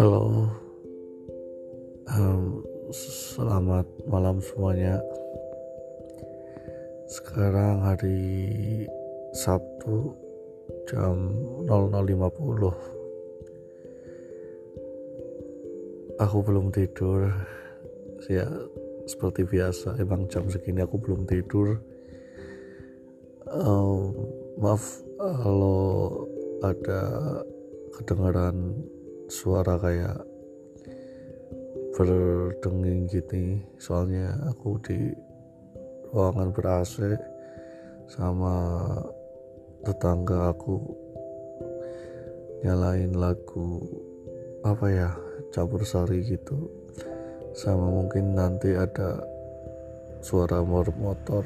Halo, um, selamat malam semuanya. Sekarang hari Sabtu jam 00.50. Aku belum tidur. Ya, seperti biasa, emang jam segini aku belum tidur. Um, maaf kalau ada kedengaran suara kayak berdenging gitu soalnya aku di ruangan ber AC sama tetangga aku nyalain lagu apa ya campur sari gitu. Sama mungkin nanti ada suara motor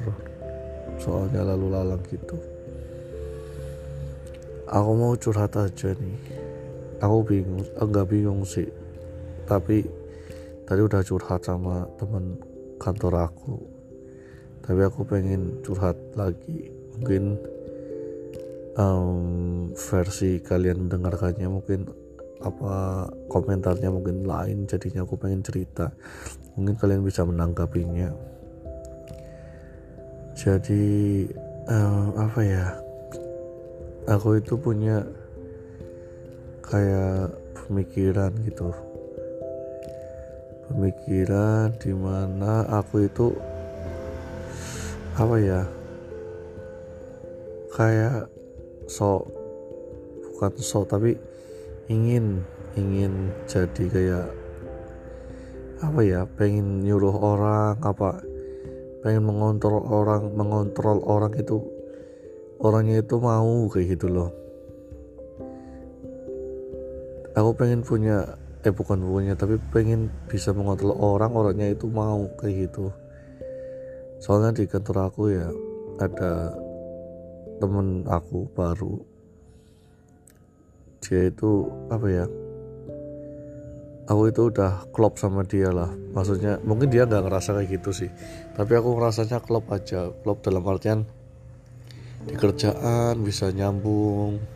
soalnya lalu lalang gitu. Aku mau curhat aja nih aku bingung enggak bingung sih. Tapi tadi udah curhat sama teman kantor aku. Tapi aku pengen curhat lagi. Mungkin um, versi kalian mendengarkannya mungkin apa komentarnya mungkin lain. Jadinya aku pengen cerita. Mungkin kalian bisa menanggapinya. Jadi um, apa ya? Aku itu punya kayak pemikiran gitu. Pemikiran di mana aku itu apa ya kayak sok bukan sok tapi ingin ingin jadi kayak apa ya pengen nyuruh orang apa pengen mengontrol orang mengontrol orang itu orangnya itu mau kayak gitu loh aku pengen punya eh bukan punya tapi pengen bisa mengontrol orang orangnya itu mau kayak gitu. Soalnya di kantor aku ya ada temen aku baru. Dia itu apa ya aku itu udah klop sama dia lah. Maksudnya mungkin dia nggak ngerasa kayak gitu sih. Tapi aku ngerasanya klop aja. Klop dalam artian di kerjaan bisa nyambung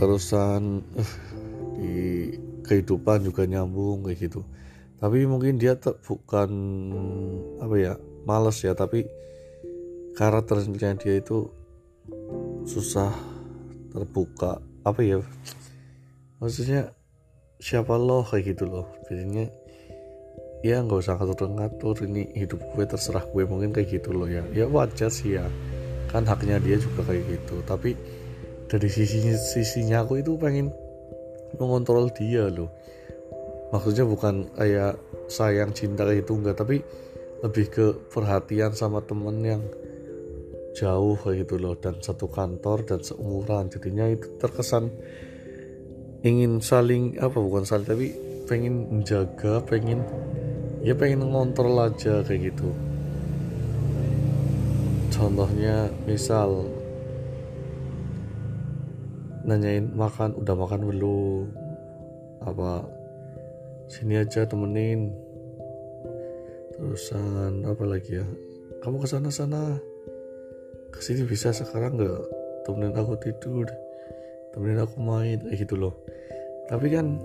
terusan uh, di kehidupan juga nyambung kayak gitu. Tapi mungkin dia bukan apa ya males ya tapi karakternya dia itu susah terbuka. Apa ya maksudnya siapa lo kayak gitu loh. Biasanya ya nggak usah ngatur-ngatur ini hidup gue terserah gue mungkin kayak gitu loh ya. Ya wajar sih ya kan haknya dia juga kayak gitu. Tapi dari sisinya sisinya aku itu pengen mengontrol dia loh. Maksudnya bukan kayak sayang cinta kayak itu enggak. Tapi lebih ke perhatian sama temen yang jauh kayak gitu loh. Dan satu kantor dan seumuran. Jadinya itu terkesan ingin saling apa bukan saling tapi pengen menjaga pengen ya pengen ngontrol aja kayak gitu. Contohnya misal nanyain makan udah makan belum? Apa sini aja temenin. Terusan apa lagi ya? Kamu ke sana ke sini bisa sekarang nggak temenin aku tidur temenin aku main kayak gitu loh. Tapi kan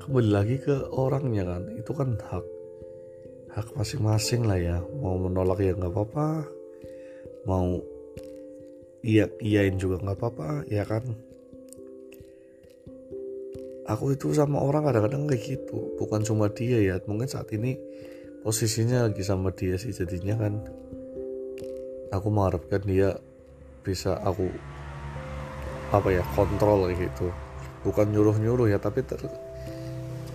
kembali lagi ke orangnya kan itu kan hak hak masing-masing lah ya. Mau menolak ya nggak apa-apa mau iya iyain juga nggak apa-apa ya kan aku itu sama orang kadang-kadang kayak gitu. Bukan cuma dia ya mungkin saat ini posisinya lagi sama dia sih jadinya kan. Aku mengharapkan dia bisa aku apa ya kontrol kayak gitu. Bukan nyuruh-nyuruh ya tapi ter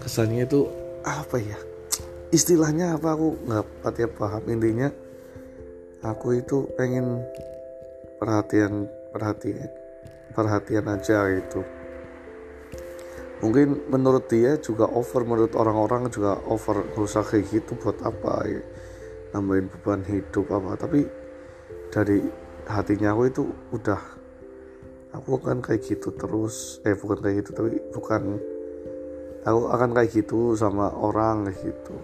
kesannya itu apa ya istilahnya apa aku nggak pati paham. Intinya aku itu pengen perhatian perhatian perhatian aja itu mungkin menurut dia juga over menurut orang-orang juga over rusak kayak gitu buat apa ya? Nambahin beban hidup apa. Tapi dari hatinya aku itu udah aku akan kayak gitu terus. Eh bukan kayak gitu tapi bukan aku akan kayak gitu sama orang kayak gitu.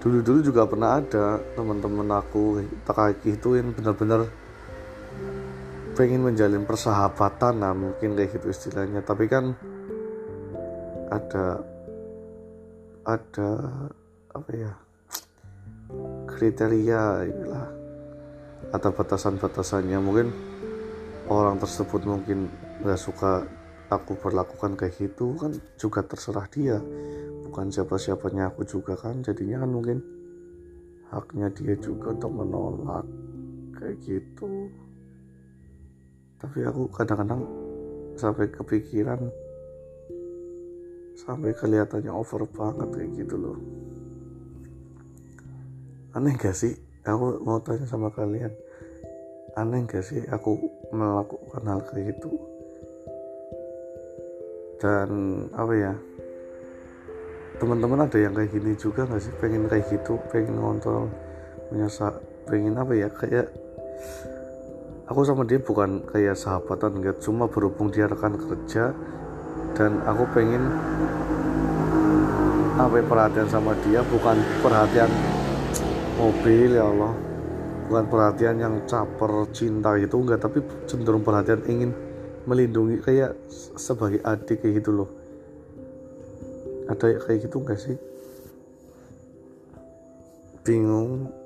Dulu-dulu juga pernah ada teman-teman aku kayak gituin bener-bener pengen menjalin persahabatan nah mungkin kayak gitu istilahnya. Tapi kan ada ada apa ya? Kriteria inilah atau batasan-batasannya. Mungkin orang tersebut mungkin nggak suka aku perlakukan kayak gitu kan juga terserah dia. Bukan siapa-siapanya aku juga kan jadinya kan mungkin haknya dia juga untuk menolak kayak gitu. Tapi aku kadang-kadang sampai kepikiran sampai kelihatannya over banget kayak gitu loh. Aneh gak sih? Aku mau tanya sama kalian. Aneh gak sih aku melakukan hal kayak gitu? Dan apa ya? Teman-teman ada yang kayak gini juga nggak sih? Pengen kayak gitu pengen ngontrol menyasa pengen apa ya? Kayak aku sama dia bukan kayak sahabatan enggak cuma berhubung dia rekan kerja dan aku pengen apa ya, perhatian sama dia bukan perhatian mobil ya Allah. Bukan perhatian yang caper cinta itu enggak. Tapi cenderung perhatian ingin melindungi kayak sebagai adik kayak gitu loh. Ada kayak gitu enggak sih? Bingung